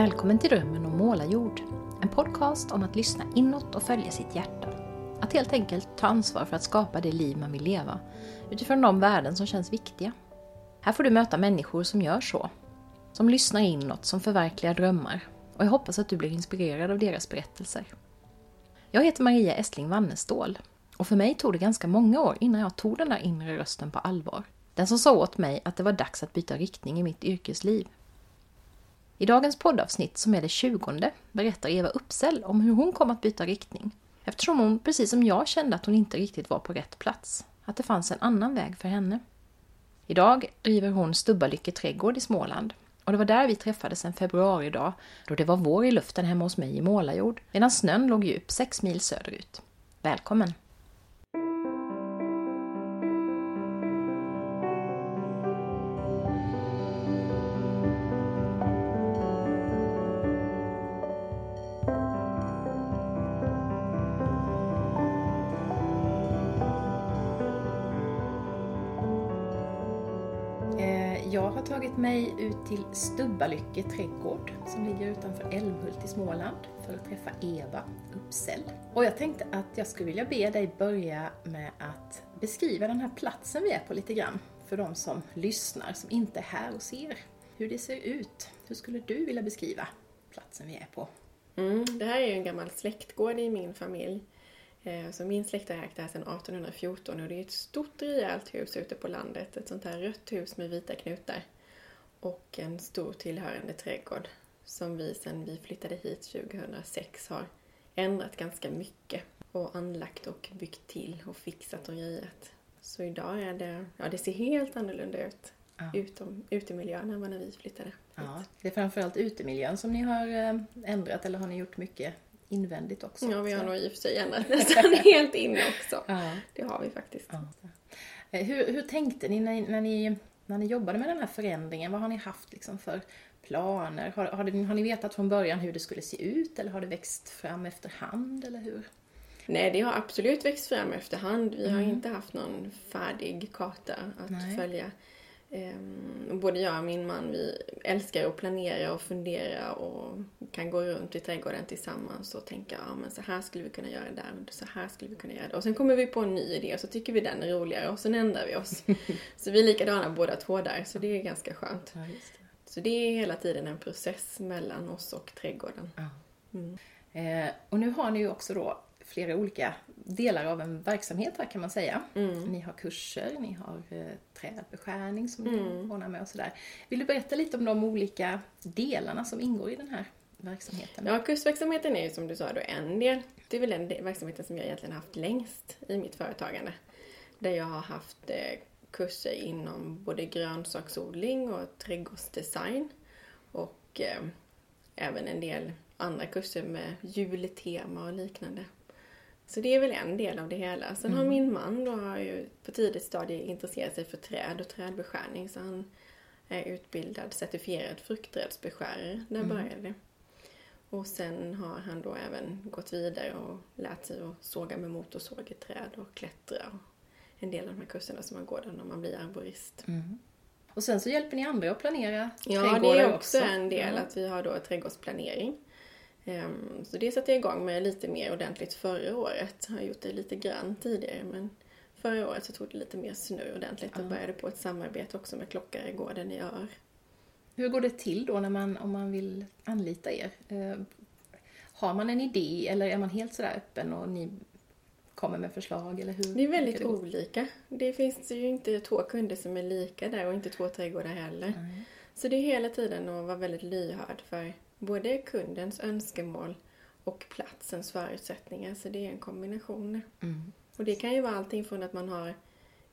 Välkommen till Drömmen om målarjord. En podcast om att lyssna inåt och följa sitt hjärta. Att helt enkelt ta ansvar för att skapa det liv man vill leva utifrån de värden som känns viktiga. Här får du möta människor som gör så. Som lyssnar inåt, som förverkligar drömmar. Och jag hoppas att du blir inspirerad av deras berättelser. Jag heter Maria Estling Wannestål och för mig tog det ganska många år innan jag tog den där inre rösten på allvar. Den som sa åt mig att det var dags att byta riktning i mitt yrkesliv. I dagens poddavsnitt, som är det tjugonde, berättar Eva Uppsell om hur hon kom att byta riktning. Eftersom hon, precis som jag, kände att hon inte riktigt var på rätt plats. Att det fanns en annan väg för henne. Idag driver hon Stubbalycke trädgård i Småland. Och det var där vi träffades en februaridag då det var vår i luften hemma hos mig i Målarjord, medan snön låg djup sex mil söderut. Välkommen! Jag har tagit mig ut till Stubbalycke trädgård som ligger utanför Älmhult i Småland för att träffa Eva Uppsell. Och jag tänkte att jag skulle vilja be dig börja med att beskriva den här platsen vi är på lite grann för de som lyssnar, som inte är här och ser hur det ser ut. Hur skulle du vilja beskriva platsen vi är på? Mm, det här är ju en gammal släktgård i min familj. Eh, så min släkt har ägt det här sedan 1814 och det är ett stort rejält hus ute på landet. Ett sånt här rött hus med vita knutar. Och en stor tillhörande trädgård som vi sedan vi flyttade hit 2006 har ändrat ganska mycket. Och anlagt och byggt till och fixat och grejat. Så idag är det, ja det ser helt annorlunda ut ja. utom, utemiljön än vad när vi flyttade Ja, det är framförallt utemiljön som ni har eh, ändrat eller har ni gjort mycket invändigt också. Ja, vi har nog i och för sig ändrat nästan helt inne också. Ja. Det har vi faktiskt. Ja. Eh, hur, hur tänkte ni när, när ni när ni jobbade med den här förändringen? Vad har ni haft liksom för planer? Har, har, det, har ni vetat från början hur det skulle se ut eller har det växt fram efterhand eller hur? Nej, det har absolut växt fram efterhand. Vi mm. har inte haft någon färdig karta att Nej. följa. Um, både jag och min man, vi älskar att planera och fundera och kan gå runt i trädgården tillsammans och tänka, ja men så här skulle vi kunna göra där, och så här skulle vi kunna göra det. Och sen kommer vi på en ny idé och så tycker vi den är roligare och sen ändrar vi oss. så vi är likadana båda två där, så det är ganska skönt. Ja, det. Så det är hela tiden en process mellan oss och trädgården. Ja. Mm. Eh, och nu har ni ju också då flera olika delar av en verksamhet här kan man säga. Mm. Ni har kurser, ni har eh, trädbeskärning som mm. ni ordnar med och sådär. Vill du berätta lite om de olika delarna som ingår i den här verksamheten? Ja, kursverksamheten är ju som du sa då en del. Det är väl den verksamheten som jag egentligen haft längst i mitt företagande. Där jag har haft eh, kurser inom både grönsaksodling och trädgårdsdesign. Och eh, även en del andra kurser med jultema och liknande. Så det är väl en del av det hela. Sen mm. har min man då har ju på tidigt stadie intresserat sig för träd och trädbeskärning så han är utbildad certifierad fruktträdsbeskärare. Där mm. började det. Och sen har han då även gått vidare och lärt sig att såga med motorsåg i träd och klättra. Och en del av de här kurserna som man går där när man blir arborist. Mm. Och sen så hjälper ni andra att planera Ja, det är också, också. en del att vi har då trädgårdsplanering. Ehm, så det satte jag igång med lite mer ordentligt förra året. Jag har gjort det lite grann tidigare men förra året så tog det lite mer snö ordentligt och började på ett samarbete också med Klockaregården i Ör. Hur går det till då när man, om man vill anlita er? Ehm, har man en idé eller är man helt sådär öppen och ni kommer med förslag eller hur? Det är väldigt det olika. Det finns ju inte två kunder som är lika där och inte två trädgårdar heller. Nej. Så det är hela tiden att vara väldigt lyhörd för både kundens önskemål och platsens förutsättningar. Så det är en kombination. Mm. Och det kan ju vara allting från att man har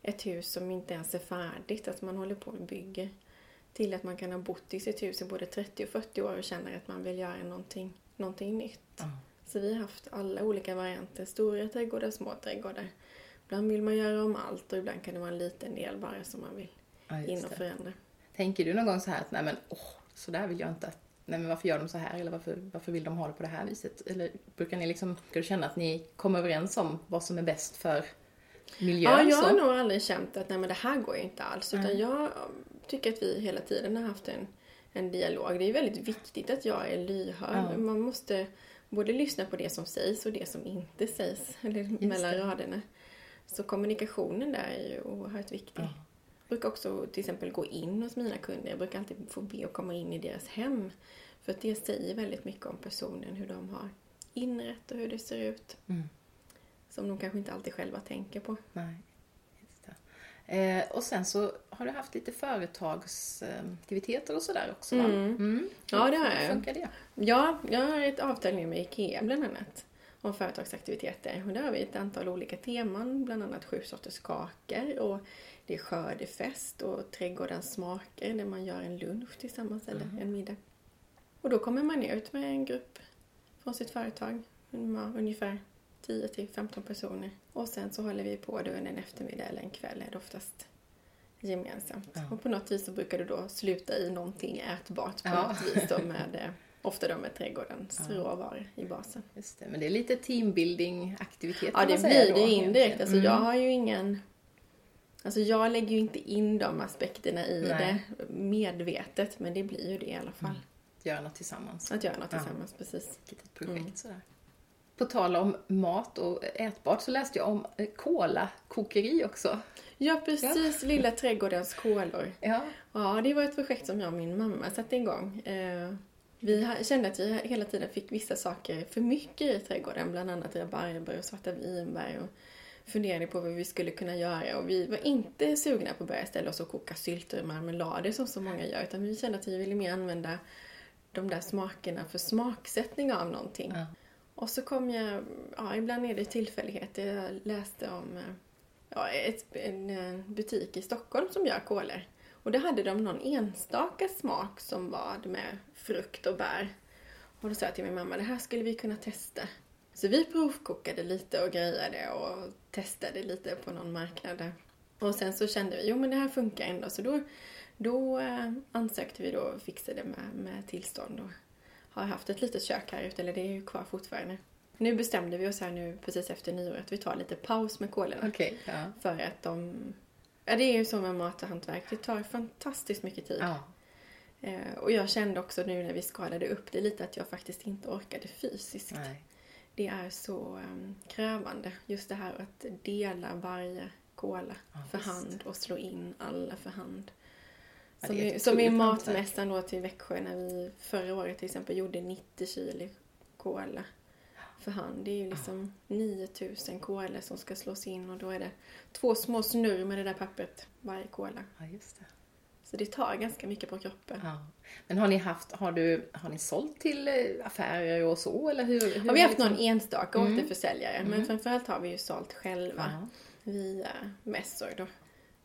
ett hus som inte ens är färdigt, att man håller på och bygger, till att man kan ha bott i sitt hus i både 30 och 40 år och känner att man vill göra någonting, någonting nytt. Mm. Så vi har haft alla olika varianter, stora trädgårdar, små trädgårdar. Ibland vill man göra om allt och ibland kan det vara en liten del bara som man vill ja, in och förändra. Tänker du någon gång så här att nej men åh, så där vill jag inte att nej men varför gör de så här eller varför, varför vill de ha det på det här viset? Eller brukar ni liksom, ska du känna att ni kommer överens om vad som är bäst för miljön? Ja, jag har nog aldrig känt att nej men det här går ju inte alls. Utan mm. jag tycker att vi hela tiden har haft en, en dialog. Det är väldigt viktigt att jag är lyhörd. Ja. Man måste både lyssna på det som sägs och det som inte sägs, eller mellan det. raderna. Så kommunikationen där är ju oerhört viktig. Ja. Brukar också till exempel gå in hos mina kunder. Jag brukar alltid få be att komma in i deras hem. För att det säger väldigt mycket om personen, hur de har inrett och hur det ser ut. Mm. Som de kanske inte alltid själva tänker på. Nej, just. Eh, och sen så har du haft lite företagsaktiviteter och sådär också va? Mm. Ja, det har Hur jag. funkar det? Ja, jag har ett avtal nu med IKEA bland annat. Om företagsaktiviteter. Och där har vi ett antal olika teman. Bland annat sju sorters kakor. Och det är skördefest och trädgårdens smaker. Där man gör en lunch tillsammans eller en middag. Och då kommer man ut med en grupp från sitt företag. Ungefär 10 till 15 personer. Och sen så håller vi på då under en eftermiddag eller en kväll är det oftast gemensamt. Ja. Och på något vis så brukar det då sluta i någonting ätbart på Ja. något vis då med eh, Ofta då med trädgårdens råvaror i basen. Just det. Men det är lite teambuilding-aktivitet Ja, det blir det indirekt. Alltså Mm. jag har ju ingen... Alltså jag lägger ju inte in de aspekterna i Nej. det medvetet, men det blir ju det i alla fall. Göra något tillsammans. Att göra något Ja. tillsammans, precis. Ett projekt Mm. sådär. På tal om mat och ätbart så läste jag om eh, kola-kokeri också. Ja, precis. Lilla trädgårdens kolor. Ja. Ja, det var ett projekt som jag och min mamma satte igång. Vi kände att vi hela tiden fick vissa saker för mycket i trädgården, bland annat rabarber och svarta vinbär och funderade på vad vi skulle kunna göra och vi var inte sugna på att börja ställa oss och koka sylter och marmelader som så många gör utan vi kände att vi ville mer använda de där smakerna för smaksättning av någonting. Ja. Och så kom jag, ja ibland är det tillfälligheter, jag läste om eh, ja, ett, en eh, butik i Stockholm som gör kolor. Och då hade de någon enstaka smak som var med frukt och bär. Och då sa jag till min mamma, det här skulle vi kunna testa. Så vi provkokade lite och grejade och testade lite på någon marknad där. Och sen så kände vi, jo men det här funkar ändå. Så då, då eh, ansökte vi då och fixade med, med tillstånd och har haft ett litet kök här ute, eller det är ju kvar fortfarande. Nu bestämde vi oss här nu precis efter nyår att vi tar lite paus med kolorna. Okej. Ja. För att de... Ja, det är ju så med mat och hantverk. Det tar fantastiskt mycket tid. ja. Eh, och jag kände också nu när vi skalade upp det lite att jag faktiskt inte orkade fysiskt. Nej. Det är så um, krävande. Just det här att dela varje kola Ja, för visst. hand och slå in alla för hand. Ja, Som, ett som i matmässan då till Växjö när vi förra året till exempel gjorde 90 kilo kola för hand. Det är ju liksom 9000 kola som ska slås in och då är det två små snurr med det där pappret varje kola. Ja, just det. Så det tar ganska mycket på kroppen. Ja. Men har ni haft, har du, har ni sålt till eh, affärer och så eller hur? hur Har vi haft liksom- någon enstaka Mm. återförsäljare men framförallt har vi ju sålt själva Ja. via mässor då.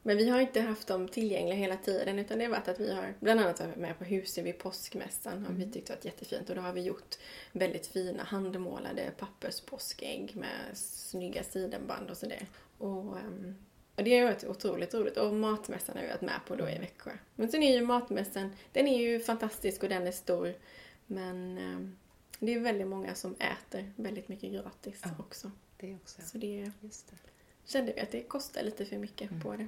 Men vi har inte haft dem tillgängliga hela tiden utan det har varit att vi har bland annat varit med på Husum vid påskmässan och vi tyckte det var jättefint och då har vi gjort väldigt fina handmålade papperspåskägg med snygga sidenband och sådär. Och, ehm, och det har varit otroligt roligt och matmässan har vi varit med på då i Växjö. Men sen är ju matmässan, den är ju fantastisk och den är stor men ehm, det är väldigt många som äter väldigt mycket gratis Ja. också. Det också, Så det Just det. Kände vi att det kostar lite för mycket på det.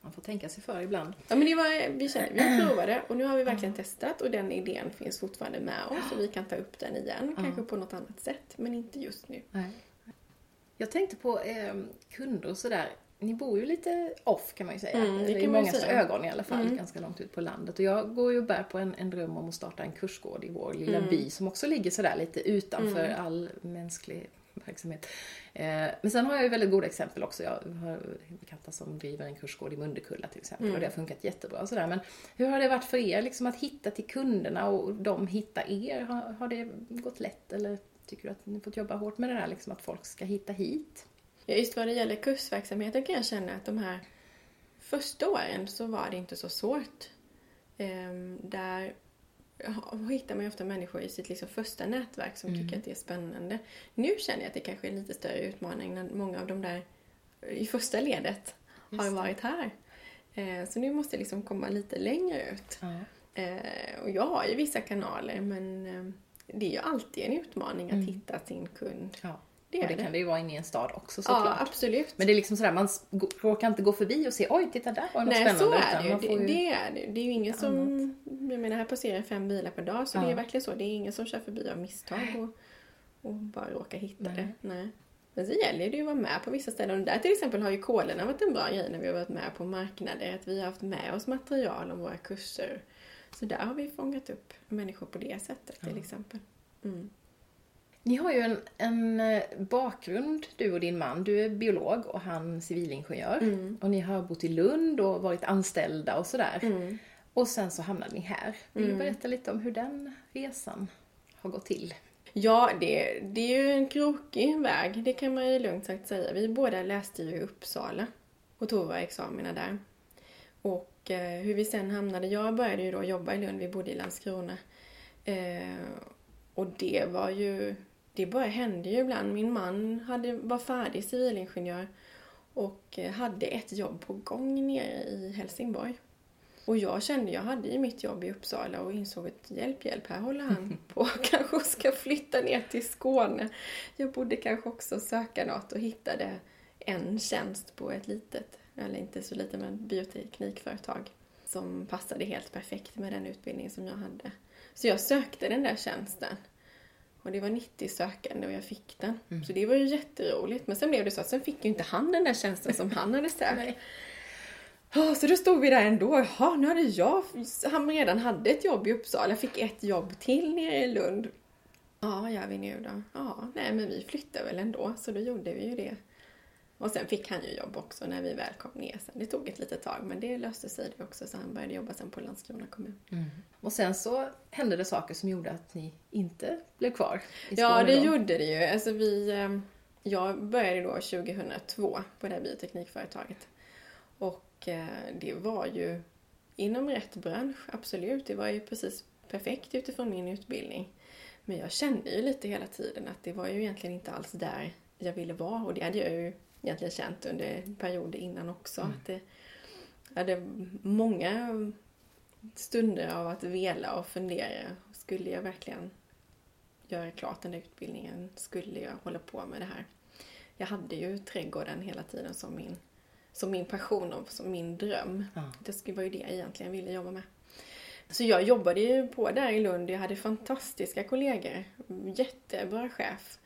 Man får tänka sig för ibland. Ja men det var, vi kände, vi provade och nu har vi verkligen testat och den idén finns fortfarande med oss och vi kan ta upp den igen, kanske på något annat sätt, men inte just nu. Nej. Jag tänkte på eh, kunder och sådär. Ni bor ju lite off kan man ju säga. Mm, det I säga. ögon i alla fall, ganska långt ut på landet. Och jag går ju och bär på en, en dröm om att starta en kursgård i vår lilla Mm. by som också ligger sådär lite utanför all mänsklig verksamhet. Eh, men sen har jag ju väldigt goda exempel också. Jag har bekanta som driver en kursgård i Munderkulla till exempel Mm. och det har funkat jättebra. och Sådär. Men hur har det varit för er liksom, att hitta till kunderna och de hitta er? Har, har det gått lätt eller tycker du att ni fått jobba hårt med det där liksom, att folk ska hitta hit? Ja, just vad det gäller kursverksamheten kan jag känna att de här första åren så var det inte så svårt. Ehm, där hittar man ju ofta människor i sitt liksom första nätverk som tycker att det är spännande. Nu känner jag att det kanske är en lite större utmaning när många av de där i första ledet har Just det. varit här. Eh, så nu måste jag liksom komma lite längre ut. Ja. Eh, och jag har ju vissa kanaler men eh, det är ju alltid en utmaning att Mm. hitta sin kund Ja. Det och det, det. kan det ju vara inne i en stad också Ja, såklart. absolut. Men det är liksom sådär, man råkar inte gå förbi och se oj, titta där var något Nej, spännande. så är det ju. Det, ju. det är det. Det är ju ingen som... Jag menar, här passerar fem bilar per dag, så det Ja. är verkligen så. Det är ingen som kör förbi av misstag och, och bara råkar hitta Nej. det. Nej. Men så gäller det ju att vara med på vissa ställen. Och där till exempel har ju kolerna varit en bra grej när vi har varit med på marknader. Att vi har haft med oss material om våra kurser. Så där har vi fångat upp människor på det sättet till exempel. Mm. Ni har ju en, en eh, bakgrund, du och din man. Du är biolog och han civilingenjör. Mm. Och ni har bott i Lund och varit anställda och sådär. Mm. Och sen så hamnade ni här. Vill du berätta lite om hur den resan har gått till? Ja, det, det är ju en krokig väg, det kan man ju lugnt sagt säga. Vi båda läste ju i Uppsala och tog våra examina där. Och eh, hur vi sen hamnade, jag började ju då jobba i Lund, vi bodde i Landskrona. Eh, och det var ju, det bara hände ju ibland. Min man hade, var färdig civilingenjör och eh, hade ett jobb på gång nere i Helsingborg. Och jag kände, jag hade ju mitt jobb i Uppsala och insåg att hjälp, hjälp, här håller han på kanske ska flytta ner till Skåne. Jag borde kanske också söka något och hittade en tjänst på ett litet, eller inte så litet, men bioteknikföretag som passade helt perfekt med den utbildning som jag hade. Så jag sökte den där tjänsten. Och det var 90 sökande och jag fick den. Så det var ju jätteroligt. Men sen blev det så att sen fick ju inte han den där tjänsten som han hade sökt. Ja, så då stod vi där ändå. Jaha, nu hade jag... Han redan hade ett jobb i Uppsala. Jag fick ett jobb till nere i Lund. Ja, vad gör vi nu då? Ja, nej men vi flyttar väl ändå. Så då gjorde vi ju det. Och sen fick han ju jobb också när vi väl kom ner sen. Det tog ett litet tag men det löste sig det också så han började jobba sen på Landskrona kommun. Och sen så hände det saker som gjorde att ni inte blev kvar i Ja, Skåne det då. gjorde det ju. Alltså vi, eh, jag började då 2002 på det här bioteknikföretaget. Och eh, det var ju inom rätt bransch, absolut. Det var ju precis perfekt utifrån min utbildning. Men jag kände ju lite hela tiden att det var ju egentligen inte alls där jag ville vara. Och det hade jag ju egentligen känt under perioder innan också. Att det, jag hade många stunder av att vela och fundera. Skulle jag verkligen göra klart den där utbildningen? Skulle jag hålla på med det här? Jag hade ju trädgården hela tiden som min, som min passion och som min dröm. Ja. Det skulle- var ju det jag egentligen ville jobba med. Så jag jobbade ju på där i Lund. Jag hade fantastiska kollegor. Jättebra chef.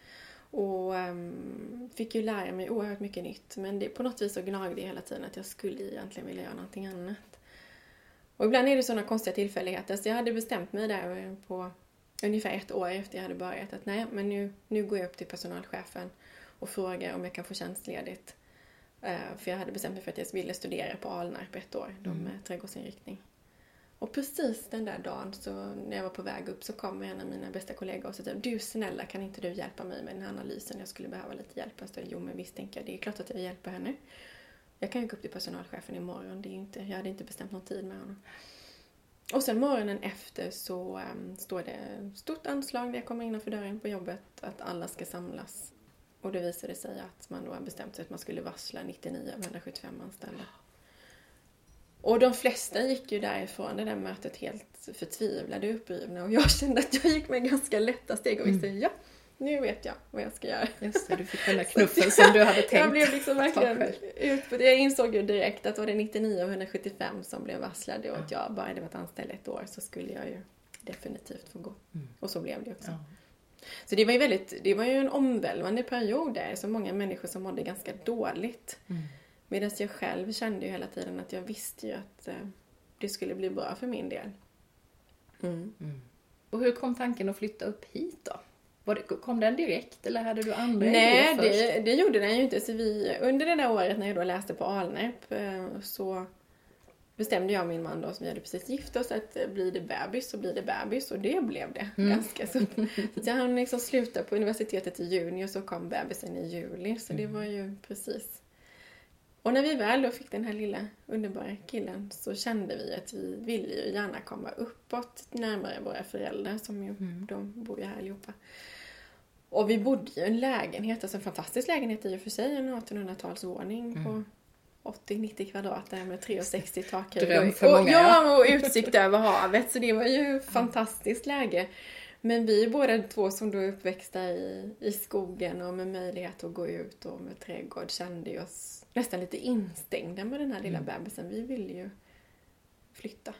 Och ehm, fick ju lära mig oerhört mycket nytt. Men det, på något vis så gnagde jag hela tiden att jag skulle egentligen vilja göra någonting annat. Och ibland är det sådana konstiga tillfälligheter. Så jag hade bestämt mig där på ungefär ett år efter jag hade börjat att nej, men nu, nu går jag upp till personalchefen och frågar om jag kan få tjänstledigt. Eh, för jag hade bestämt mig för att jag ville studera på Alnarp ett år, de med trädgårdsinriktning. Och precis den där dagen, så när jag var på väg upp, så kom en av mina bästa kollegor och sa typ, du snälla kan inte du hjälpa mig med den här analysen? Jag skulle behöva lite hjälp. Jag sa, jo men visst tänker jag, det är klart att jag hjälper henne. Jag kan ju gå upp till personalchefen imorgon, det är inte, jag hade inte bestämt någon tid med honom. Och sen morgonen efter så um, står det stort anslag när jag kommer innanför dörren på jobbet att alla ska samlas. Och det visade sig att man då har bestämt sig att man skulle varsla 99 av 175 anställda. Och de flesta gick ju därifrån det där mötet helt förtvivlade och upprivna och jag kände att jag gick med ganska lätta steg och visste ja, nu vet jag vad jag ska göra. Just det, du fick den där knuffen som du hade tänkt. Jag blev liksom verkligen ut på det. Jag insåg ju direkt att var det 99 av 175 som blev varslade och att jag bara hade varit anställd ett år så skulle jag ju definitivt få gå. Och så blev det också. Ja. Så det var ju väldigt, det var ju en omvälvande period där, så många människor som mådde ganska dåligt. Medan jag själv kände ju hela tiden att jag visste ju att eh, det skulle bli bra för min del. Mm. Och hur kom tanken att flytta upp hit då? Var det, kom den direkt eller hade du andra Nej, först? det, det gjorde den ju inte. Så vi, under det där året när jag då läste på Alnarp eh, så bestämde jag och min man då, som vi hade precis gift oss, att eh, blir det bebis så blir det bebis. Och det blev det. Ganska så. så jag hann liksom sluta på universitetet i juni och så kom bebisen i juli. Så det var ju precis. Och när vi väl då fick den här lilla underbara killen så kände vi att vi ville ju gärna komma uppåt närmare våra föräldrar som ju, de bor ju här allihopa. Och vi bodde ju i en lägenhet, alltså en fantastisk lägenhet i och för sig, en 1800-talsvåning på 80-90 kvadrat där med 3,60 takhöjd. Dröm Och- för och, många, ja, och utsikt över havet, så det var ju ett fantastiskt läge. Men vi båda två som då är uppväxta i, i skogen och med möjlighet att gå ut och med trädgård kände oss nästan lite instängda med den här lilla Mm. bebisen. Vi ville ju flytta,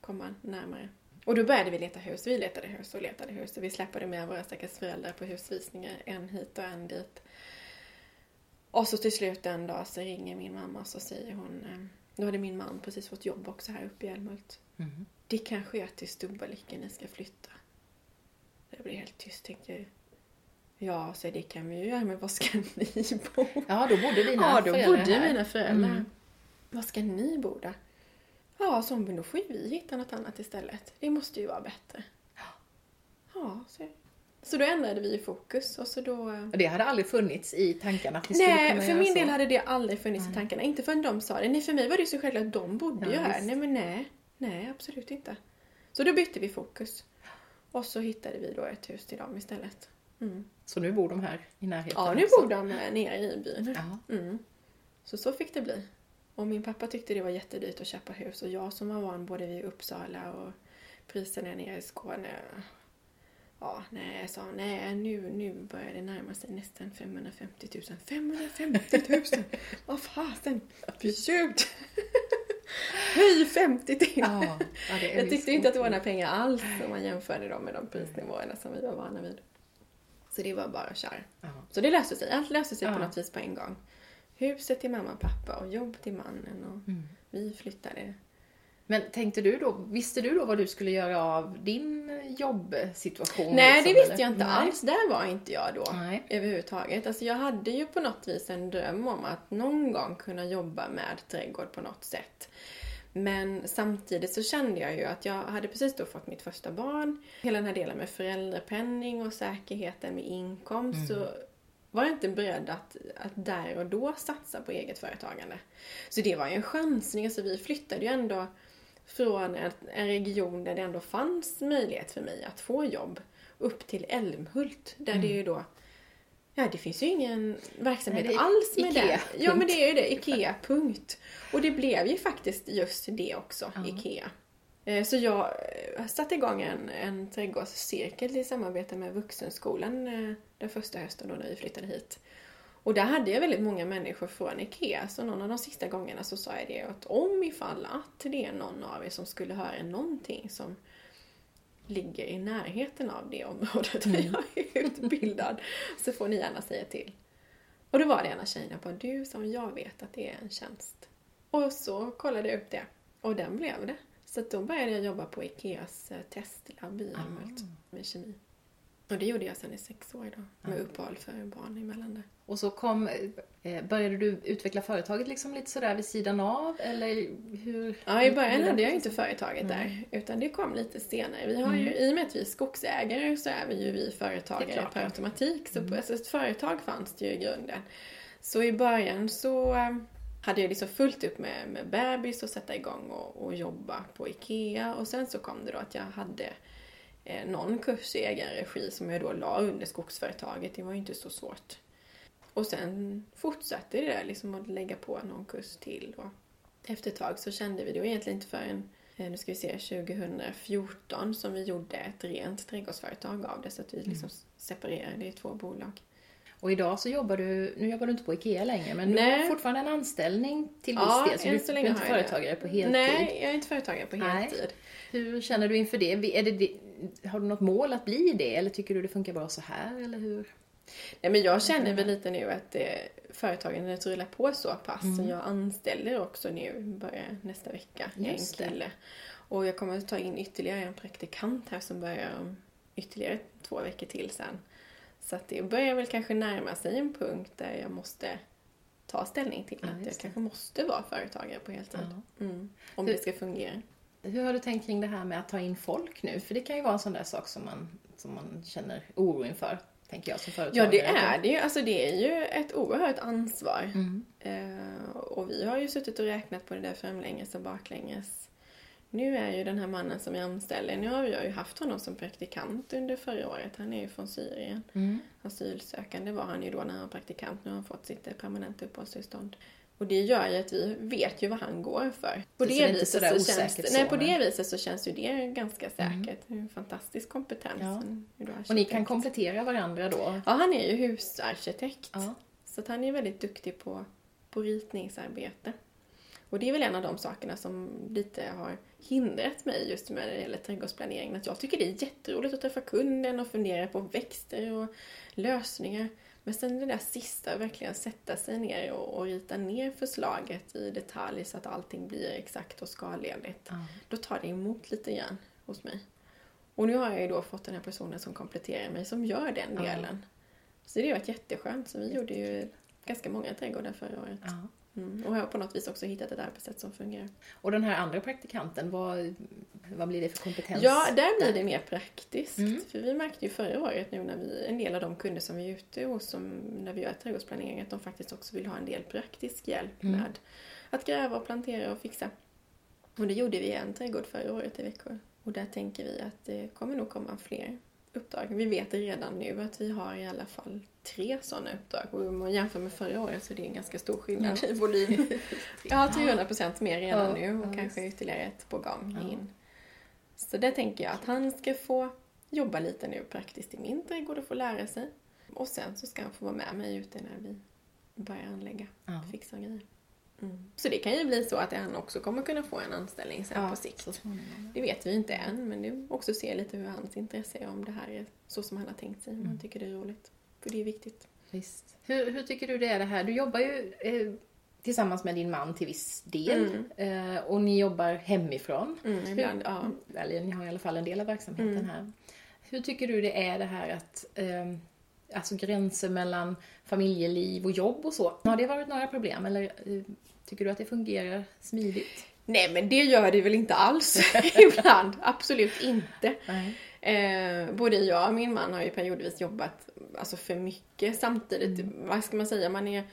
komma närmare. Och då började vi leta hus. Vi letade hus och letade hus och vi släpade med våra stackars föräldrar på husvisningar, en hit och en dit. Och så till slut en dag så ringer min mamma och så säger hon, eh, då hade min man precis fått jobb också här uppe i Älmhult. Mm. Det kanske är till Stubbalycke ni ska flytta. Det blir helt tyst tänkte jag. Ja, så det kan vi ju göra, men var ska ni bo? Ja, då bodde dina Ja, då föräldrar bodde här. mina föräldrar. Mm. Var ska ni bo då? Ja, så men då får ju vi hitta något annat istället. Det måste ju vara bättre. Ja, så, så då ändrade vi fokus och så då... eh, Och det hade aldrig funnits i tankarna att ni skulle Nej, kunna för göra min så. del hade det aldrig funnits i tankarna. Inte förrän de sa det. Nej, för mig var det ju så självklart att de bodde Ja, ju här. Nej, men nej. Nej, absolut inte. Så då bytte vi fokus. Och så hittade vi då ett hus till dem istället. Mm. Så nu bor de här i närheten Ja, nu också. bor de eh, nere i byn. Mm. Så så fick det bli. Och min pappa tyckte det var jättedyrt att köpa hus och jag som var van både vid Uppsala och priserna nere i Skåne. Ja, nej, jag sa nej, nu, nu börjar det närma sig nästan 550 000. 550 000! Vad fasen! Försökt! Höj 50 till! Ja, ja, Jag tyckte inte att det var några pengar alls om man jämförde dem med de prisnivåerna som vi var vana vid. Så det var bara köra. Ja. Så det löste sig. Allt löste sig på Ja. något vis på en gång. Huset till mamma och pappa och jobb till mannen och Mm. vi flyttade. Men tänkte du då, visste du då vad du skulle göra av din jobbsituation? Nej, det liksom, visste eller? jag inte Nej. alls. Där var inte jag då Nej. överhuvudtaget. Alltså jag hade ju på något vis en dröm om att någon gång kunna jobba med trädgård på något sätt. Men samtidigt så kände jag ju att jag hade precis då fått mitt första barn. Hela den här delen med föräldrapenning och säkerheten med inkomst. Så var jag inte beredd att, att där och då satsa på eget företagande. Så det var ju en chansning. Alltså vi flyttade ju ändå från en, en region där det ändå fanns möjlighet för mig att få jobb upp till Älmhult. Där det ju då Ja, det finns ju ingen verksamhet Nej, det alls med Ikea, det. Ja, men det är ju det. Ikea, punkt. Och det blev ju faktiskt just det också, Ja. Ikea. Eh, Så jag eh, satte igång en, en trädgårdscirkel i samarbete med Vuxenskolan eh, den första hösten då när vi flyttade hit. Och där hade jag väldigt många människor från IKEA, så någon av de sista gångerna så sa jag det att om ifall att det är någon av er som skulle höra någonting som ligger i närheten av det området där jag är utbildad så får ni gärna säga till. Och då var det en av tjejerna på du som jag vet att det är en tjänst. Och så kollade jag upp det och den blev det. Så då började jag jobba på Ikeas eh, testlabb i Älmhult med kemi. Och det gjorde jag sedan i sex år då, med uppehåll för barn emellan där. Och så kom, eh, började du utveckla företaget liksom lite sådär vid sidan av? Eller hur? Ja, i början hade jag inte företaget där, utan det kom lite senare. Vi har ju, I och med att vi är skogsägare så är vi ju vi företagare klart, per automatik. Så alltså, ett företag fanns det ju i grunden. Så i början så eh, hade jag liksom fullt upp med, med bebis och sätta igång och, och jobba på IKEA. Och sen så kom det då att jag hade eh, någon kurs i egen regi som jag då la under skogsföretaget. Det var ju inte så svårt. Och sen fortsatte det där liksom att lägga på någon kurs till. Och efter ett tag så kände vi det var egentligen inte förrän, eh, nu ska vi se, 2014 som vi gjorde ett rent trädgårdsföretag av det. Så att vi liksom separerade i två bolag. Och idag så jobbar du, nu jobbar du inte på IKEA längre, men du Nej. har fortfarande en anställning till viss Ja, del. Så du, så du är inte jag det. företagare på heltid. Nej, jag är inte företagare på Nej. heltid. Hur känner du inför det? Är det? Har du något mål att bli det? Eller tycker du det funkar bra så här? Eller hur? Nej, men jag känner väl lite nu att eh, företagen rullar på så pass. Mm. Jag anställer också nu, börjar nästa vecka, Just det. en kille. Och jag kommer att ta in ytterligare en praktikant här som börjar om ytterligare två veckor till sen. Så att det börjar väl kanske närma sig en punkt där jag måste ta ställning till Ja, att jag det. kanske måste vara företagare på heltid. Ja. Mm. Om Hur- det ska fungera. Hur har du tänkt kring det här med att ta in folk nu? För det kan ju vara en sån där sak som man, som man känner oro inför, tänker jag som företagare. Ja, det är det ju. Alltså det är ju ett oerhört ansvar. Mm. Eh, och vi har ju suttit och räknat på det där framlänges och baklänges. Nu är ju den här mannen som jag anställer, nu har jag ju haft honom som praktikant under förra året. Han är ju från Syrien. Mm. Asylsökande var han ju då när han var praktikant. Nu har han fått sitt permanenta uppehållstillstånd. Och det gör ju att vi vet ju vad han går för. På det, det viset så känns det, nej, på det viset så känns ju det ganska säkert. Det är en fantastisk kompetens. Ja. Och ni kan komplettera varandra då? Ja, han är ju husarkitekt. Ja. Så han är väldigt duktig på, på ritningsarbete. Och det är väl en av de sakerna som lite har hindrat mig just med när det gäller trädgårdsplaneringen. Att jag tycker det är jätteroligt att träffa kunden och fundera på växter och lösningar. Men sen det där sista, verkligen sätta sig ner och, och rita ner förslaget i detalj så att allting blir exakt och skalenligt. Ja. Då tar det emot lite grann hos mig. Och nu har jag ju då fått den här personen som kompletterar mig, som gör den delen. Så det har varit jätteskönt. Så vi gjorde ju ganska många trädgårdar förra året. Ja. Mm. Och har på något vis också hittat ett arbetssätt som fungerar. Och den här andra praktikanten, vad, vad blir det för kompetens? Ja, där blir det mer praktiskt. Mm. För vi märkte ju förra året nu när vi, en del av de kunder som vi är ute hos när vi gör trädgårdsplanering, att de faktiskt också vill ha en del praktisk hjälp Mm. med att gräva och plantera och fixa. Och det gjorde vi i en trädgård förra året i Växjö. Och där tänker vi att det kommer nog komma fler uppdrag. Vi vet redan nu att vi har i alla fall tre sådana uppdrag. Och om man jämför med förra året så är det en ganska stor skillnad i volym. Ja, 300% mer redan Ja, nu och ja, kanske ytterligare ett på gång Ja. in. Så där tänker jag att han ska få jobba lite nu praktiskt i min trädgård och få lära sig. Och sen så ska han få vara med mig ute när vi börjar anlägga, Ja. fixa grejer. Mm. Så det kan ju bli så att han också kommer kunna få en anställning sen Ja, på sikt. Det vet vi inte än, men det också se lite hur hans intresse är, om det här är så som han har tänkt sig, om Mm. han tycker det är roligt. För det är viktigt. Visst. Hur, hur tycker du det är det här? Du jobbar ju eh, tillsammans med din man till viss del eh, och ni jobbar hemifrån. Mm, ibland, ja. Eller ni har i alla fall en del av verksamheten här. Hur tycker du det är det här att eh, Alltså gränser mellan familjeliv och jobb och så. Har det varit några problem eller eh, tycker du att det fungerar smidigt? Nej, men det gör det väl inte alls ibland. Absolut inte. Nej. Eh, både jag och min man har ju periodvis jobbat alltså för mycket samtidigt. Vad ska man säga? Man är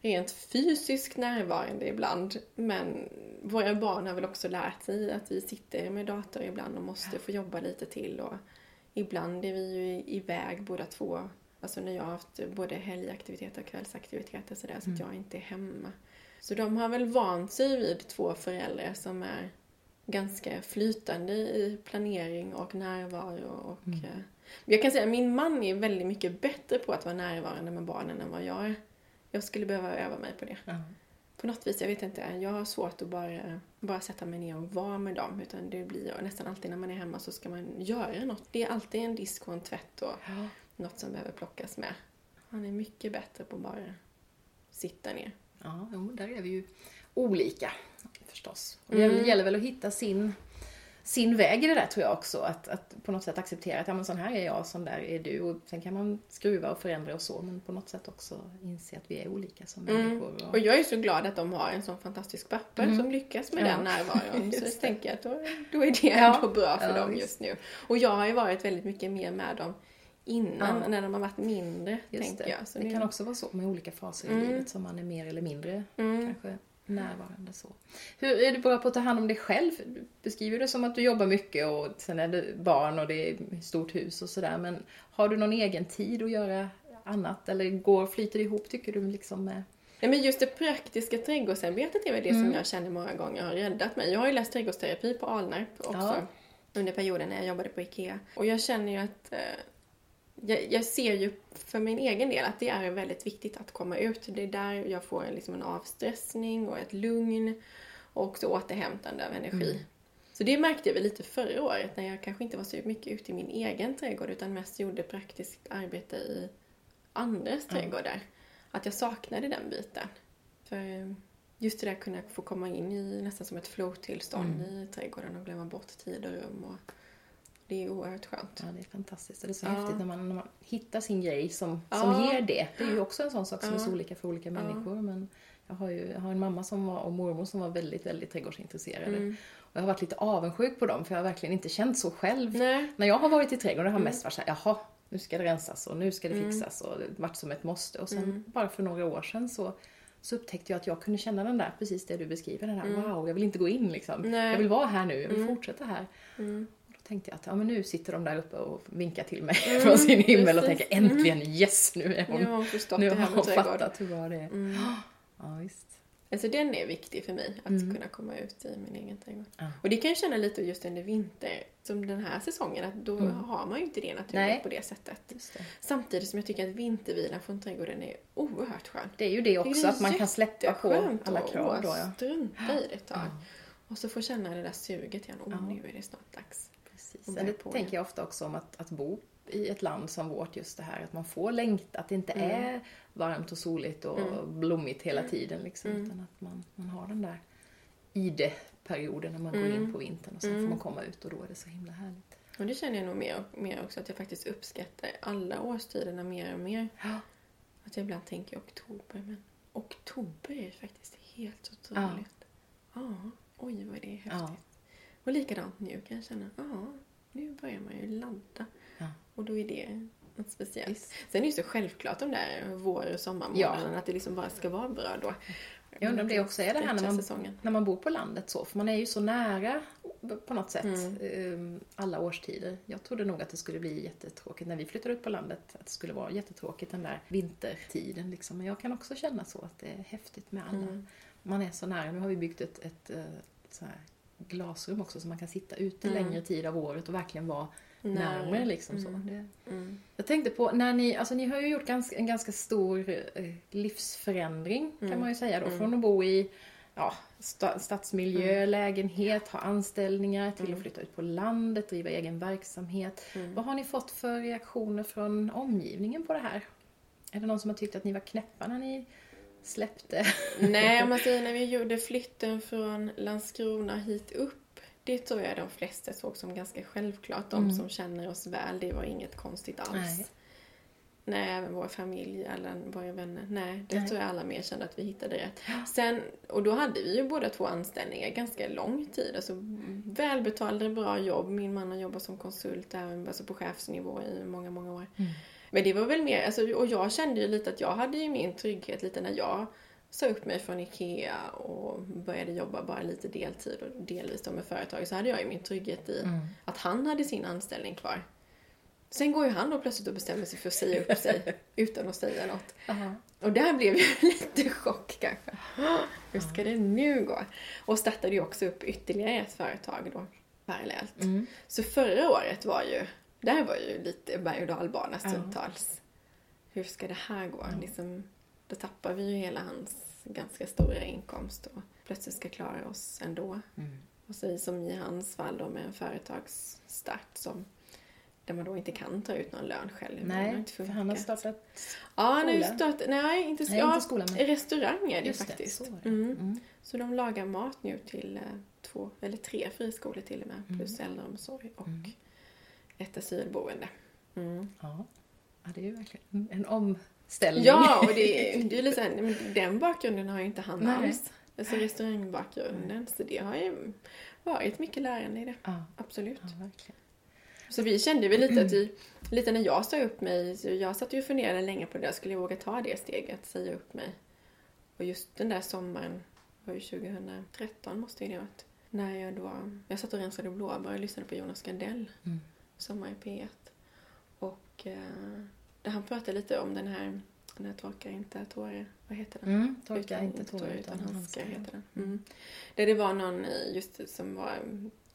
rent fysiskt närvarande ibland. Men våra barn har väl också lärt sig att vi sitter med dator ibland och måste få jobba lite till. Och ibland är vi ju iväg båda två. Alltså när jag har haft både helgaktiviteter och kvällsaktiviteter så, där, så att jag inte är hemma. Så de har väl vant sig vid två föräldrar som är ganska flytande i planering och närvaro. Och, Mm. eh, Jag kan säga att min man är väldigt mycket bättre på att vara närvarande med barnen än vad jag är. Jag skulle behöva öva mig på det. Ja. På något vis, jag vet inte, jag har svårt att bara, bara sätta mig ner och vara med dem. Utan det blir nästan alltid när man är hemma så ska man göra något. Det är alltid en disk och en tvätt och Ja. något som behöver plockas med. Han är mycket bättre på att bara sitta ner. Ja, jo, där är vi ju olika förstås. Och Mm. det gäller väl att hitta sin, sin väg i det där tror jag också. Att, att på något sätt acceptera att ja, men sån här är jag, sån där är du. Och sen kan man skruva och förändra och så. Men på något sätt också inse att vi är olika som människor. Mm. Och Och, jag är så glad att de har en sån fantastisk pappa som lyckas med Mm. Ja. den närvaron. Så jag tänker att då, då är det Ja. ändå bra för Ja, dem just nu. Och jag har ju varit väldigt mycket mer med dem innan, Ja. när de har varit mindre, just tänker det. jag. Så det nu- kan också vara så med olika faser i Mm. livet som man är mer eller mindre Mm. kanske närvarande så. Hur är du bra på att ta hand om dig själv? Du beskriver det som att du jobbar mycket och sen är det barn och det är stort hus och sådär. Men har du någon egen tid att göra annat? Eller går, flyter det ihop tycker du liksom med... Nej, men just det praktiska trädgårdsarbetet är väl det Mm. som jag känner många gånger har räddat mig. Jag har ju läst trädgårdsterapi på Alnarp också. Ja. Under perioden när jag jobbade på IKEA. Och jag känner ju att eh, jag, jag ser ju för min egen del att det är väldigt viktigt att komma ut. Det är där jag får en, liksom en avstressning och ett lugn. Och också återhämtande av energi. Mm. Så det märkte jag väl lite förra året när jag kanske inte var så mycket ute i min egen trädgård utan mest gjorde praktiskt arbete i andras trädgårdar. Att jag saknade den biten. För eh, just det där att kunna få komma in i nästan som ett flow-tillstånd i trädgården och glömma bort tid och rum. Och det är oerhört skönt. Ja, det är fantastiskt. Det är så Ja. häftigt när man, när man hittar sin grej som, Ja. som ger det. Det är ju också en sån sak som är så olika för olika människor. Men jag har ju jag har en mamma som var, och mormor som var väldigt, väldigt trädgårdsintresserade. Mm. Och jag har varit lite avundsjuk på dem för jag har verkligen inte känt så själv. Nej. När jag har varit i trädgården har Mm. jag mest varit såhär, jaha, nu ska det rensas och nu ska det fixas och det varit som ett måste. Och sen Mm. bara för några år sedan så, så upptäckte jag att jag kunde känna den där, precis det du beskriver, den där Mm. wow, jag vill inte gå in liksom. Nej. Jag vill vara här nu, jag vill fortsätta här. Mm. Tänkte jag att ja, men nu sitter de där uppe och vinkar till mig Mm, från sin himmel och tänker äntligen yes, nu är hon, Nu har hon förstått nu det har hon trädgård. fattat hur bra det är. Mm. Ja, visst. Alltså den är viktig för mig, att Mm. kunna komma ut i min egen trädgård. Ja. Och det kan jag känna lite just under vinter, som den här säsongen, att då har man ju inte det naturligt Mm. På det sättet. Det. Samtidigt som jag tycker att vintervilan från trädgården är oerhört skön. det är ju det också, är att man kan släppa på alla krav då. bara Ja. strunta i det ett tag. Ja. Och så få känna det där suget igen. Åh, Ja. nu är det snart dags. Precis. Och det på tänker jag ofta också om att, att bo i ett land som vårt, just det här att man får längta, att det inte Mm. är varmt och soligt och blommigt hela tiden liksom, utan att man, man har den där ide-perioden när man går Mm. in på vintern och sen får man komma ut och då är det så himla härligt. Och det känner jag nog mer och mer också, att jag faktiskt uppskattar alla årstiderna mer och mer. Ja. Att jag ibland tänker oktober, men oktober är faktiskt helt otroligt. Ja. Oj, vad det är häftigt. Ja. Och likadant nu kan jag känna, ja, nu börjar man ju ladda. Ja. Och då är det något speciellt. Visst. Sen är det ju så självklart de där vår och sommarmånaderna, att det liksom bara ska vara bra då. Jag undrar om det också är det här när man, säsongen. när man bor på landet så, för man är ju så nära på något sätt Mm. eh, alla årstider. Jag trodde nog att det skulle bli jättetråkigt när vi flyttade ut på landet, att det skulle vara jättetråkigt den där vintertiden liksom. Men jag kan också känna så att det är häftigt med alla. Mm. Man är så nära. Nu har vi byggt ett, ett, eh, så här glasrum också så man kan sitta ute Mm. längre tid av året och verkligen vara närmare liksom så. Mm. Det, Mm. jag tänkte på, när ni, alltså ni har ju gjort ganska, en ganska stor eh, livsförändring kan Mm. man ju säga då. Mm. Från att bo i ja, sta, stadsmiljö, lägenhet, ha anställningar till Mm. att flytta ut på landet, driva egen verksamhet. Mm. Vad har ni fått för reaktioner från omgivningen på det här? Är det någon som har tyckt att ni var knäppa när ni släppte? Nej, man säger när vi gjorde flytten från Landskrona hit upp. Det tror jag de flesta såg som ganska självklart. De Mm. som känner oss väl, det var inget konstigt alls. Nej. Nej, även vår familj, alla våra vänner. Nej, det Nej. tror jag alla mer kände att vi hittade rätt. Sen, och då hade vi ju båda två anställningar ganska lång tid. Alltså välbetalda, bra jobb. Min man har jobbat som konsult även alltså på chefsnivå i många, många år. Mm. Men det var väl mer, alltså, och jag kände ju lite att jag hade ju min trygghet lite när jag sa upp mig från IKEA och började jobba bara lite deltid och delvis då med företag så hade jag ju min trygghet i Mm. att han hade sin anställning kvar. Sen går ju han då plötsligt och bestämmer sig för att säga upp sig utan att säga något. Aha. Och där blev ju lite chock kanske. Hur ska det nu gå? Och startade ju också upp ytterligare ett företag då parallellt. Mm. Så förra året var ju, där var ju lite berg och dalbana Ja. stundtals. Hur ska det här gå? Liksom, då tappar vi ju hela hans ganska stora inkomst och plötsligt ska klara oss ändå. Mm. Och så som i hans fall då med en företagsstart som där man då inte kan ta ut någon lön själv. Nej, för han har startat Ja, han har ju skola. startat, nej inte, Nej, ja, inte skolan, men- restaurang är det ju Just det, faktiskt. så det. Mm. Mm. Så de lagar mat nu till eh, två, eller tre friskolor till och med, plus äldreomsorg och Mm. Ett asylboende. Mm. Ja. ja, det är ju verkligen en omställning. Ja, och det, är- det är lite men den bakgrunden har ju inte han Nej. alls. Alltså restaurangbakgrunden. Så det har ju varit mycket lärande i det. Ja, Absolut. ja verkligen. Så vi kände väl lite att vi, lite när jag sa upp mig, så jag satt ju och funderade länge på det, där. skulle jag våga ta det steget, säga upp mig? Och just den där sommaren, var ju 2013 måste ju det varit, när jag då, jag satt och rensade blåbär och lyssnade på Jonas Gardell, Mm. Sommar i P1. Och eh, där han pratade lite om den här, den här Torka inte tårar, vad heter den? Mm, torka Utan- inte tårar utan handskar. heter den. Mm. Där det var någon just som var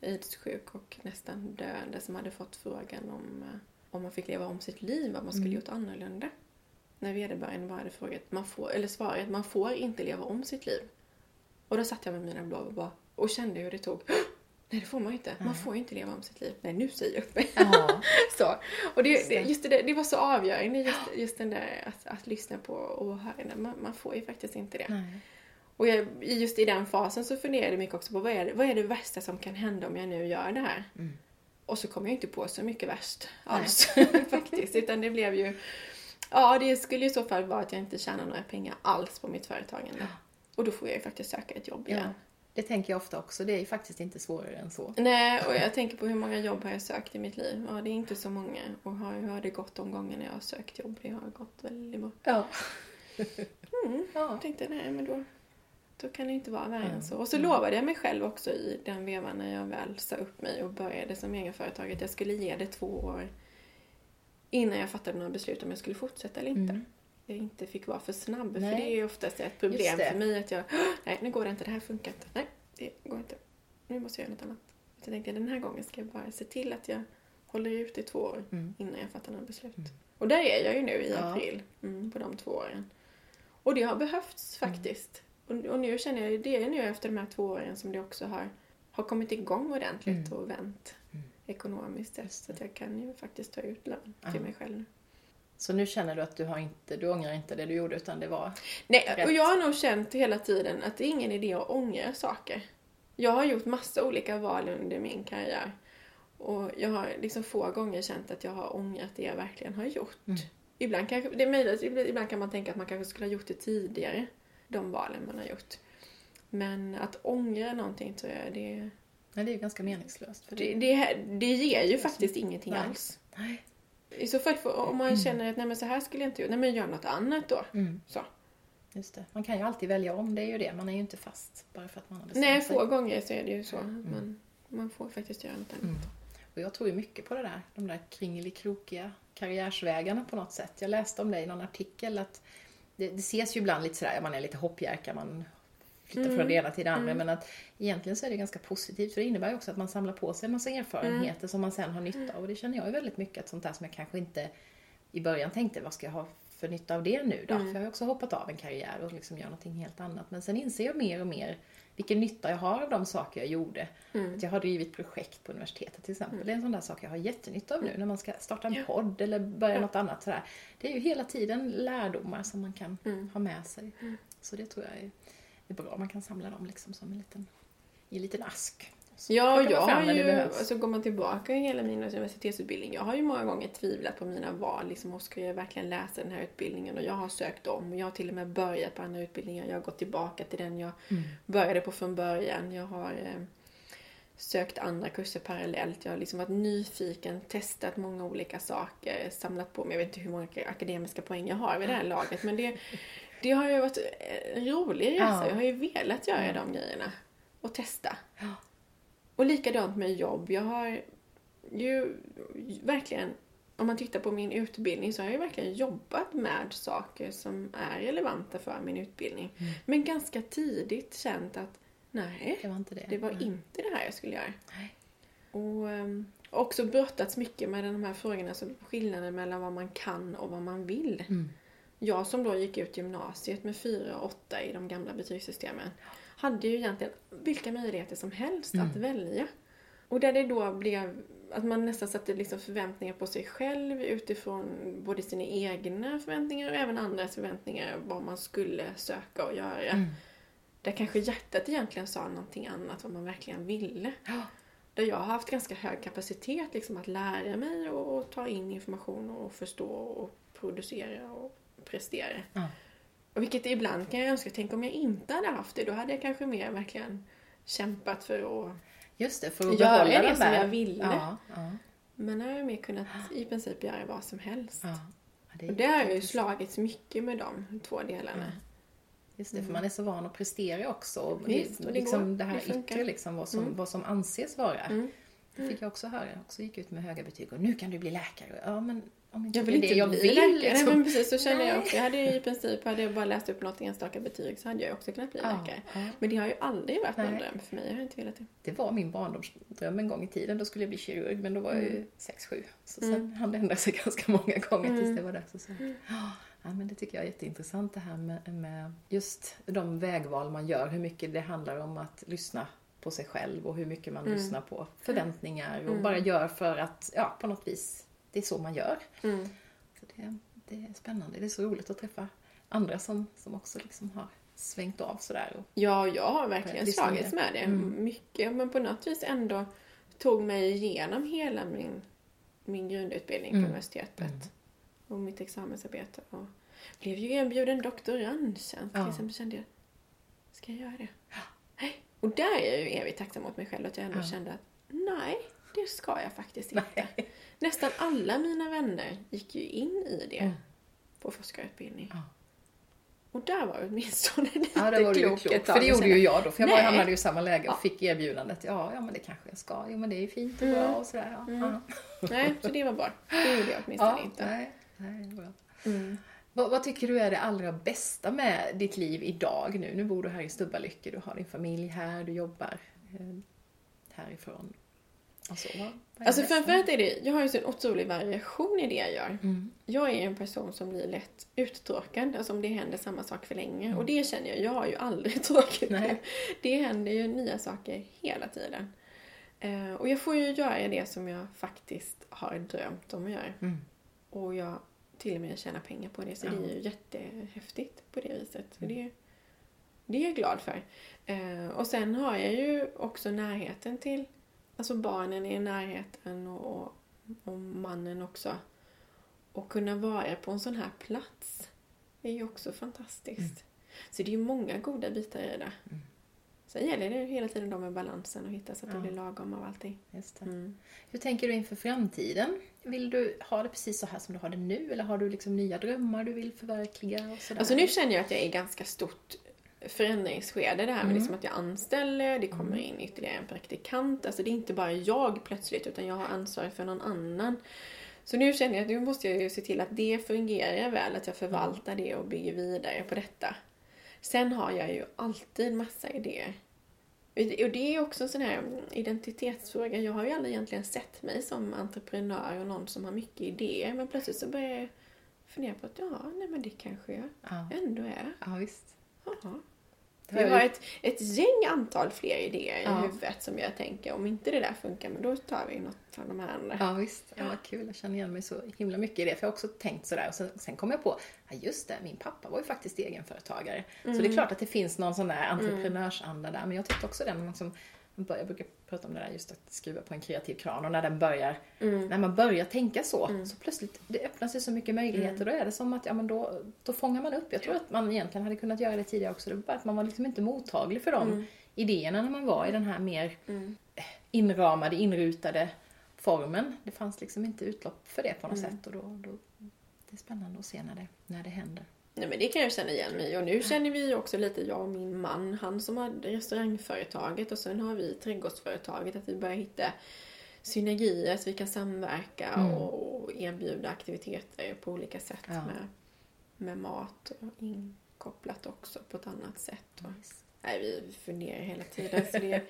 aidssjuk och nästan döende som hade fått frågan om, eh, om man fick leva om sitt liv, vad man skulle Mm. gjort annorlunda. När vederbörande bara hade frågat, man får, eller svarat, man får inte leva om sitt liv. Och då satt jag med mina blå och, bara, och kände hur det tog. Nej, det får man ju inte. Man får ju inte leva om sitt liv. Nej, nu säger jag upp mig. Ja, Så. Och det, Just det, just det, det var så avgörande, just, just den där att, att lyssna på och höra. Man, man får ju faktiskt inte det. nej. Och jag, just i den fasen så funderade jag mycket också på vad är, det, vad är det värsta som kan hända om jag nu gör det här? Mm. Och så kom jag inte på så mycket värst alls faktiskt. Utan det blev ju... Ja, det skulle i så fall vara att jag inte tjänar några pengar alls på mitt företagande. Och då får jag ju faktiskt söka ett jobb igen. Ja, det tänker jag ofta också. Det är ju faktiskt inte svårare än så. Nej, och jag tänker på hur många jobb har jag sökt i mitt liv? Ja, det är inte så många. Och hur har det gått de gångerna jag har sökt jobb? Det har gått väldigt bra. Ja. Mm. ja. Jag tänkte, nej men då, då kan det inte vara värre Mm. än så. Och så lovade jag mig själv också i den vevan när jag väl sa upp mig och började som egenföretagare att jag skulle ge det två år innan jag fattade några beslut om jag skulle fortsätta eller inte. Mm. Jag inte fick vara för snabb. Nej. För det är ju oftast ett problem för mig att jag, nej nu går det inte, det här funkar inte. Nej, det går inte. Nu måste jag göra något annat. Så jag tänkte den här gången ska jag bara se till att jag håller ut i två år Mm. innan jag fattar några beslut. Och där är jag ju nu i Ja. april, mm, på de två åren. Och det har behövts Mm. faktiskt. Och, och nu känner jag, det är nu efter de här två åren som det också har, har kommit igång ordentligt Mm. och vänt Mm. ekonomiskt. Så att jag kan ju faktiskt ta ut lön till mig själv nu. Så nu känner du att du har inte, du ångrar inte det du gjorde utan det var... Nej, Rätt. och jag har nog känt hela tiden att det är ingen idé att ångra saker. Jag har gjort massa olika val under min karriär. Och jag har liksom få gånger känt att jag har ångrat det jag verkligen har gjort. Mm. Ibland, kanske, det är möjligt, ibland kan man tänka att man kanske skulle ha gjort det tidigare. De valen man har gjort. Men att ångra någonting tror jag, det, Nej, det är ju ganska meningslöst. För det, det, det ger ju faktiskt ingenting Nej. alls. Nej. I så fall, om man känner att nej men så här skulle jag inte göra, nej men gör något annat då. Mm. Så. Just det. Man kan ju alltid välja om, det är ju det. Man är ju inte fast bara för att man har bestämt Nej, få gånger så är det ju så. Men man får faktiskt göra något annat. Mm. Och jag tror ju mycket på det där, de där kringelikrokiga karriärsvägarna på något sätt. Jag läste om det i någon artikel att det, det ses ju ibland lite sådär, man är lite hoppjerka, man flyttar från det ena till det andra. Men att egentligen så är det ganska positivt för det innebär ju också att man samlar på sig en massa erfarenheter som man sen har nytta av. Och det känner jag ju väldigt mycket, att sånt där som jag kanske inte i början tänkte, vad ska jag ha för nytta av det nu då? För jag har ju också hoppat av en karriär och liksom gör någonting helt annat. Men sen inser jag mer och mer vilken nytta jag har av de saker jag gjorde. Att jag har drivit projekt på universitetet till exempel. Det är en sån där sak jag har jättenytta av nu när man ska starta en podd eller börja något annat sådär. Det är ju hela tiden lärdomar som man kan ha med sig. Så det tror jag är, är bra. Man kan samla dem liksom som en liten, i en liten ask. Så Ja, och jag har det ju, alltså går man tillbaka i hela min universitetsutbildning, jag har ju många gånger tvivlat på mina val. Liksom, och ska jag verkligen läsa den här utbildningen? Och jag har sökt om. Jag har till och med börjat på andra utbildningar. Jag har gått tillbaka till den jag Mm. började på från början. Jag har eh, sökt andra kurser parallellt. Jag har liksom varit nyfiken, testat många olika saker, samlat på mig. Jag vet inte hur många akademiska poäng jag har vid det här laget. Men det, det har ju varit en rolig resa. Ja. Jag har ju velat göra de grejerna. Och testa. Ja. Och likadant med jobb. Jag har ju verkligen, om man tittar på min utbildning så har jag ju verkligen jobbat med saker som är relevanta för min utbildning. Mm. Men ganska tidigt känt att nej, Det var inte det. det var Nej. inte det här jag skulle göra. Nej. Och um, också brottats mycket med de här frågorna, alltså skillnaden mellan vad man kan och vad man vill. Mm. Jag som då gick ut gymnasiet med 4 och 8 i de gamla betygssystemen hade ju egentligen vilka möjligheter som helst att välja. Och där det då blev att man nästan satte liksom förväntningar på sig själv utifrån både sina egna förväntningar och även andras förväntningar vad man skulle söka och göra. Mm. Där kanske hjärtat egentligen sa någonting annat vad man verkligen ville. Ja. Där jag har haft ganska hög kapacitet liksom att lära mig och, och ta in information och förstå och producera och prestera. Ja. Och vilket ibland kan jag önska, tänk om jag inte hade haft det, då hade jag kanske mer verkligen kämpat för att... Just det, för att Göra behålla det som där. jag ville. Ja, ja, Men nu har jag mer kunnat i princip göra vad som helst. ja. Det Och det har ju jätteintressant. slagits mycket med de två delarna. Just det, för man är så van att prestera också. Och Mm. Visst, det liksom går. det här Det yttre, liksom, vad, som, Mm. vad som anses vara. Mm. Det fick jag också höra. Jag också gick ut med höga betyg och nu kan du bli läkare. Ja, men Jag vill inte det jag vill. läkare. Liksom. Nej, men precis så känner jag också. Jag hade ju i princip, hade jag bara läst upp något enstaka betyg så hade jag också kunnat bli Ja, läkare. ja. Men det har ju aldrig varit någon Nej. dröm för mig. Jag har inte velat det. Det var min barndomsdröm en gång i tiden. Då skulle jag bli kirurg, men då var jag ju Mm. 6-7. Så sen hann det ändra sig ganska många gånger tills Mm. det var dags att söka. Ja, men det tycker jag är jätteintressant det här med, med just de vägval man gör. Hur mycket det handlar om att lyssna på sig själv och hur mycket man Mm. lyssnar på förväntningar och Mm. bara gör för att, ja, på något vis, det är så man gör. Mm. Så det, det är spännande. Det är så roligt att träffa andra som, som också liksom har svängt av sådär. Och, Ja, jag har verkligen slagits med det Mm. mycket. Men på något vis ändå tog mig igenom hela min, min grundutbildning på Mm. universitetet. Mm. Och mitt examensarbete. Och blev ju erbjuden doktorandtjänst. Ja. Exempel kände jag, ska jag göra det? Nej. Och där är jag ju evigt tacksam mot mig själv att jag ändå Ja. kände att nej, det ska jag faktiskt inte. Nej. Nästan alla mina vänner gick ju in i det Mm. på forskarutbildning. Ja. Och där var åtminstone lite Ja, det var klok klok. ett tag. För det Jag gjorde ju jag då. För jag Nej. hamnade ju i samma läge och Ja. fick erbjudandet. Ja, ja, men det kanske jag ska. Jo, men det är ju fint och Mm. bra och sådär. Ja. Mm. Nej, så det var bra. Det gjorde jag åtminstone Ja, inte. nej, nej, bra. Mm. Vad, vad, tycker du är det allra bästa med ditt liv idag nu? Nu bor du här i Stubbalycke, du har din familj här, du jobbar eh, härifrån. Alltså, alltså framförallt är det, jag har ju så en otrolig variation i det jag gör. Mm. Jag är en person som blir lätt uttråkad, alltså om det händer samma sak för länge. Mm. Och det känner jag, jag har ju aldrig tråkigt. Nej. Det händer ju nya saker hela tiden. Uh, och jag får ju göra det som jag faktiskt har drömt om att göra. Mm. Och jag till och med tjänar pengar på det, så det är ju jättehäftigt på det viset. Mm. det, det är jag glad för. Uh, och sen har jag ju också närheten till alltså barnen i närheten och, och, och mannen också. Och kunna vara på en sån här plats är ju också fantastiskt. Mm. Så det är ju många goda bitar i det. Mm. Sen gäller det hela tiden då med balansen och hitta så att ja. det blir lagom av allting. Just mm. Hur tänker du inför framtiden? Vill du ha det precis så här som du har det nu eller har du liksom nya drömmar du vill förverkliga? Och sådär? Alltså nu känner jag att jag är ganska stort förändringsskede det här med mm. liksom att jag anställer, det kommer mm. in ytterligare en praktikant. Alltså det är inte bara jag plötsligt utan jag har ansvar för någon annan. Så nu känner jag att nu måste jag ju se till att det fungerar väl, att jag förvaltar det och bygger vidare på detta. Sen har jag ju alltid massa idéer. Och det är också en sån här identitetsfråga. Jag har ju aldrig egentligen sett mig som entreprenör och någon som har mycket idéer. Men plötsligt så börjar jag fundera på att ja, nej men det kanske jag ja. ändå är. Ja, visst. Aha. Vi har ett, ett gäng antal fler idéer ja. i huvudet som jag tänker, om inte det där funkar, men då tar vi något av de här andra. Ja visst, ja, vad kul. Jag känner igen mig så himla mycket i det. För jag har också tänkt sådär och sen, sen kom jag på, ja just det, min pappa var ju faktiskt egenföretagare. Mm. Så det är klart att det finns någon sån där entreprenörsanda där. Men jag tyckte också den, liksom, jag brukar prata om det där just att skruva på en kreativ kran och när den börjar, mm. när man börjar tänka så, mm. så plötsligt, det öppnar sig så mycket möjligheter. Mm. Då är det som att, ja men då, då fångar man upp. Jag tror att man egentligen hade kunnat göra det tidigare också. Det var bara att man var liksom inte mottaglig för de mm. idéerna när man var i den här mer mm. inramade, inrutade formen. Det fanns liksom inte utlopp för det på något mm. sätt och då, då, det är spännande att se när det, när det händer. Nej men det kan jag känna igen mig. Och nu känner vi ju också lite, jag och min man, han som har restaurangföretaget och sen har vi trädgårdsföretaget, att vi börjar hitta synergier så vi kan samverka mm. och erbjuda aktiviteter på olika sätt ja. med, med mat och inkopplat också på ett annat sätt. Och, nej, vi funderar hela tiden. Så det,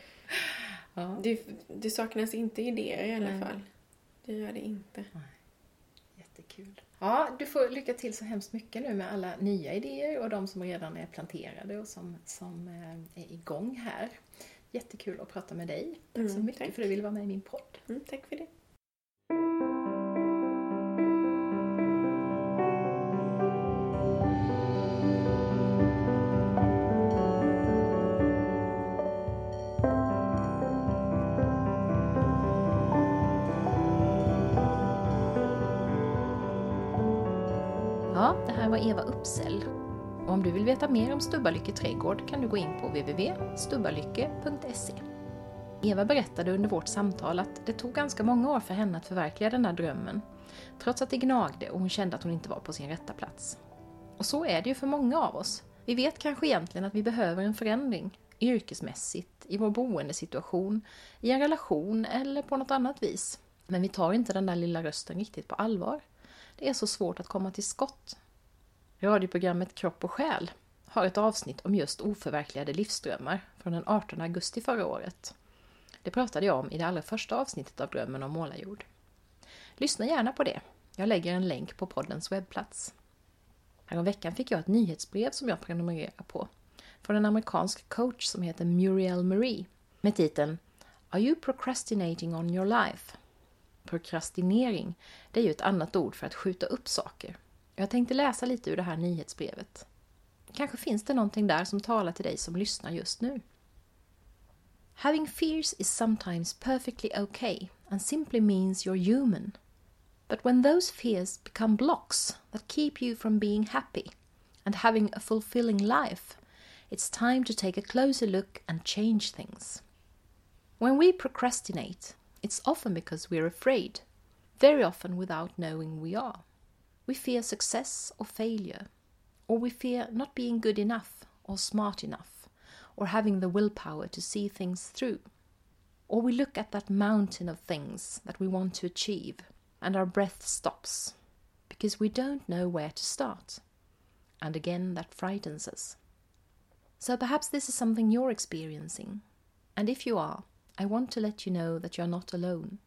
ja. det, det, saknas inte idéer i alla nej. fall. Det gör det inte. Nej. Jättekul. Ja, du får lycka till så hemskt mycket nu med alla nya idéer och de som redan är planterade och som, som eh, är igång här. Jättekul att prata med dig. Tack mm, så mycket tack. för att du ville vara med i min podd. Mm, tack för det. Var Eva Uppsell. Och om du vill veta mer om Stubbalycke trädgård kan du gå in på www.stubbalycke.se. Eva berättade under vårt samtal att det tog ganska många år för henne att förverkliga den där drömmen, trots att det gnagde och hon kände att hon inte var på sin rätta plats. Och så är det ju för många av oss. Vi vet kanske egentligen att vi behöver en förändring, yrkesmässigt, i vår boendesituation, i en relation eller på något annat vis. Men vi tar inte den där lilla rösten riktigt på allvar. Det är så svårt att komma till skott Radioprogrammet Kropp och själ har ett avsnitt om just oförverkligade livsdrömmar från den 18 augusti förra året. Det pratade jag om i det allra första avsnittet av Drömmen om målarjord. Lyssna gärna på det. Jag lägger en länk på poddens webbplats. Häromveckan fick jag ett nyhetsbrev som jag prenumererar på från en amerikansk coach som heter Muriel Marie med titeln Are you procrastinating on your life? Prokrastinering, det är ju ett annat ord för att skjuta upp saker jag tänkte läsa lite ur det här nyhetsbrevet. Kanske finns det någonting där som talar till dig som lyssnar just nu. Having fears is sometimes perfectly okay and simply means you're human. But when those fears become blocks that keep you from being happy and having a fulfilling life, it's time to take a closer look and change things. When we procrastinate, it's often because we're afraid, very often without knowing we are. We fear success or failure, or we fear not being good enough or smart enough, or having the willpower to see things through. Or we look at that mountain of things that we want to achieve, and our breath stops because we don't know where to start. and again that frightens us. So perhaps this is something you're experiencing. And if you are, I want to let you know that you're not alone.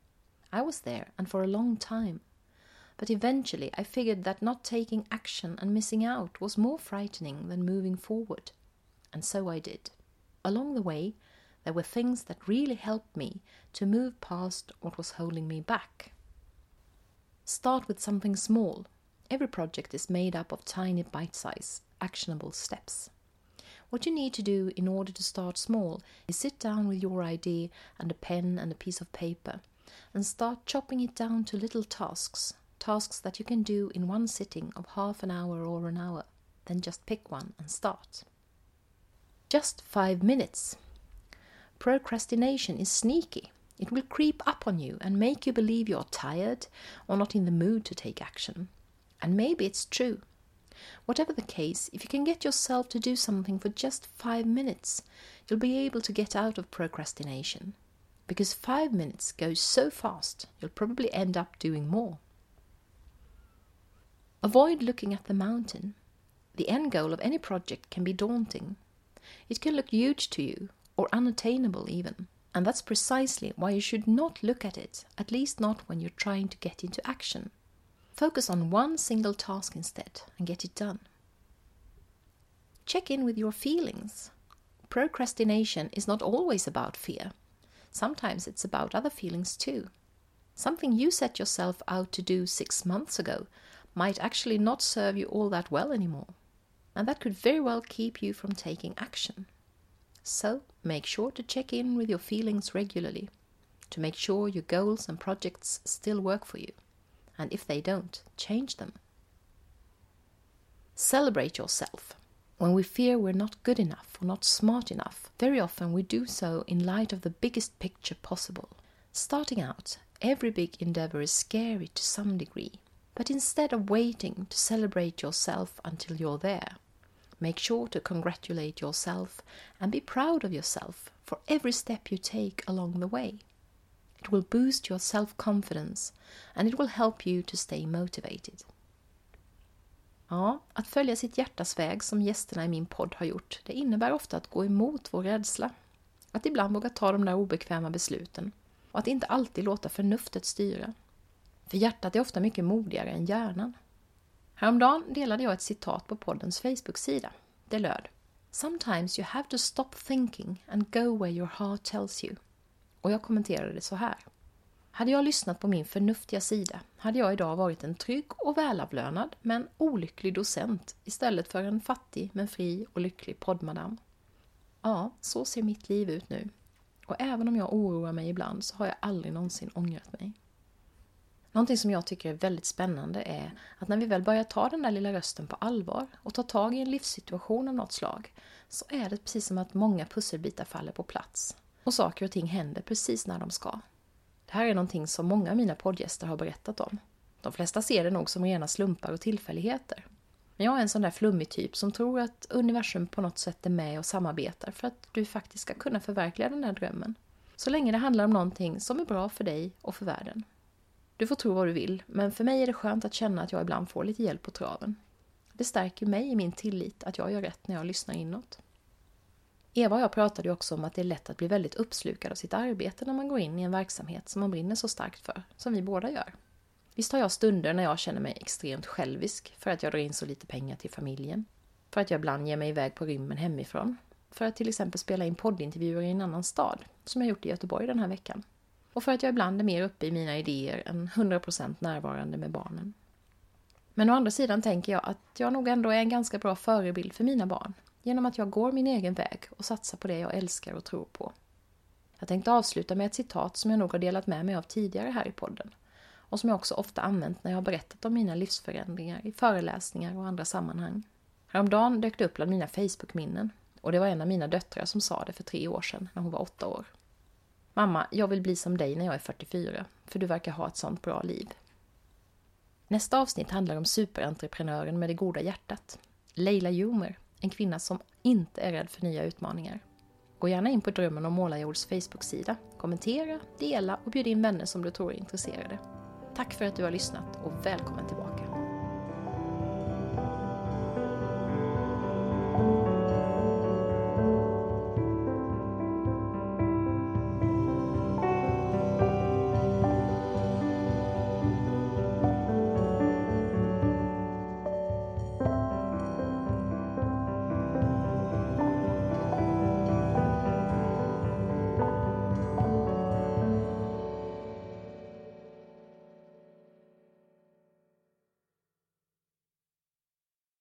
I was there, and for a long time. But eventually I figured that not taking action and missing out was more frightening than moving forward. And so I did. Along the way, there were things that really helped me to move past what was holding me back. Start with something small. Every project is made up of tiny bite sized, actionable steps. What you need to do in order to start small is sit down with your idea and a pen and a piece of paper and start chopping it down to little tasks, tasks that you can do in one sitting of half an hour or an hour. Then just pick one and start. Just five minutes. Procrastination is sneaky. It will creep up on you and make you believe you're tired or not in the mood to take action. And maybe it's true. Whatever the case, if you can get yourself to do something for just five minutes, you'll be able to get out of procrastination. Because five minutes goes so fast, you'll probably end up doing more. Avoid looking at the mountain. The end goal of any project can be daunting. It can look huge to you, or unattainable even. And that's precisely why you should not look at it, at least not when you're trying to get into action. Focus on one single task instead and get it done. Check in with your feelings. Procrastination is not always about fear. Sometimes it's about other feelings too. Something you set yourself out to do six months ago might actually not serve you all that well anymore. And that could very well keep you from taking action. So make sure to check in with your feelings regularly to make sure your goals and projects still work for you. And if they don't, change them. Celebrate yourself. When we fear we're not good enough or not smart enough, very often we do so in light of the biggest picture possible. Starting out, every big endeavor is scary to some degree, but instead of waiting to celebrate yourself until you're there, make sure to congratulate yourself and be proud of yourself for every step you take along the way. It will boost your self confidence and it will help you to stay motivated. Ja, att följa sitt hjärtas väg som gästerna i min podd har gjort, det innebär ofta att gå emot vår rädsla. Att ibland våga ta de där obekväma besluten och att inte alltid låta förnuftet styra. För hjärtat är ofta mycket modigare än hjärnan. Häromdagen delade jag ett citat på poddens Facebook-sida. Det löd Sometimes you have to stop thinking and go where your heart tells you. Och jag kommenterade det så här. Hade jag lyssnat på min förnuftiga sida hade jag idag varit en trygg och välavlönad men olycklig docent istället för en fattig men fri och lycklig poddmadam. Ja, så ser mitt liv ut nu. Och även om jag oroar mig ibland så har jag aldrig någonsin ångrat mig. Någonting som jag tycker är väldigt spännande är att när vi väl börjar ta den där lilla rösten på allvar och ta tag i en livssituation av något slag så är det precis som att många pusselbitar faller på plats och saker och ting händer precis när de ska. Det här är någonting som många av mina poddgäster har berättat om. De flesta ser det nog som rena slumpar och tillfälligheter. Men jag är en sån där flummig typ som tror att universum på något sätt är med och samarbetar för att du faktiskt ska kunna förverkliga den där drömmen. Så länge det handlar om någonting som är bra för dig och för världen. Du får tro vad du vill, men för mig är det skönt att känna att jag ibland får lite hjälp på traven. Det stärker mig i min tillit att jag gör rätt när jag lyssnar inåt. Eva och jag pratade ju också om att det är lätt att bli väldigt uppslukad av sitt arbete när man går in i en verksamhet som man brinner så starkt för, som vi båda gör. Visst har jag stunder när jag känner mig extremt självisk för att jag drar in så lite pengar till familjen, för att jag ibland ger mig iväg på rymmen hemifrån, för att till exempel spela in poddintervjuer i en annan stad, som jag gjort i Göteborg den här veckan. Och för att jag ibland är mer uppe i mina idéer än 100% närvarande med barnen. Men å andra sidan tänker jag att jag nog ändå är en ganska bra förebild för mina barn genom att jag går min egen väg och satsar på det jag älskar och tror på. Jag tänkte avsluta med ett citat som jag nog har delat med mig av tidigare här i podden och som jag också ofta använt när jag har berättat om mina livsförändringar i föreläsningar och andra sammanhang. Häromdagen dök det upp bland mina Facebook-minnen och det var en av mina döttrar som sa det för tre år sedan när hon var åtta år. Mamma, jag vill bli som dig när jag är 44, för du verkar ha ett sånt bra liv. Nästa avsnitt handlar om superentreprenören med det goda hjärtat, Leila Jumer, en kvinna som inte är rädd för nya utmaningar. Gå gärna in på Drömmen om Målarjords Facebook-sida. Kommentera, dela och bjud in vänner som du tror är intresserade. Tack för att du har lyssnat och välkommen tillbaka!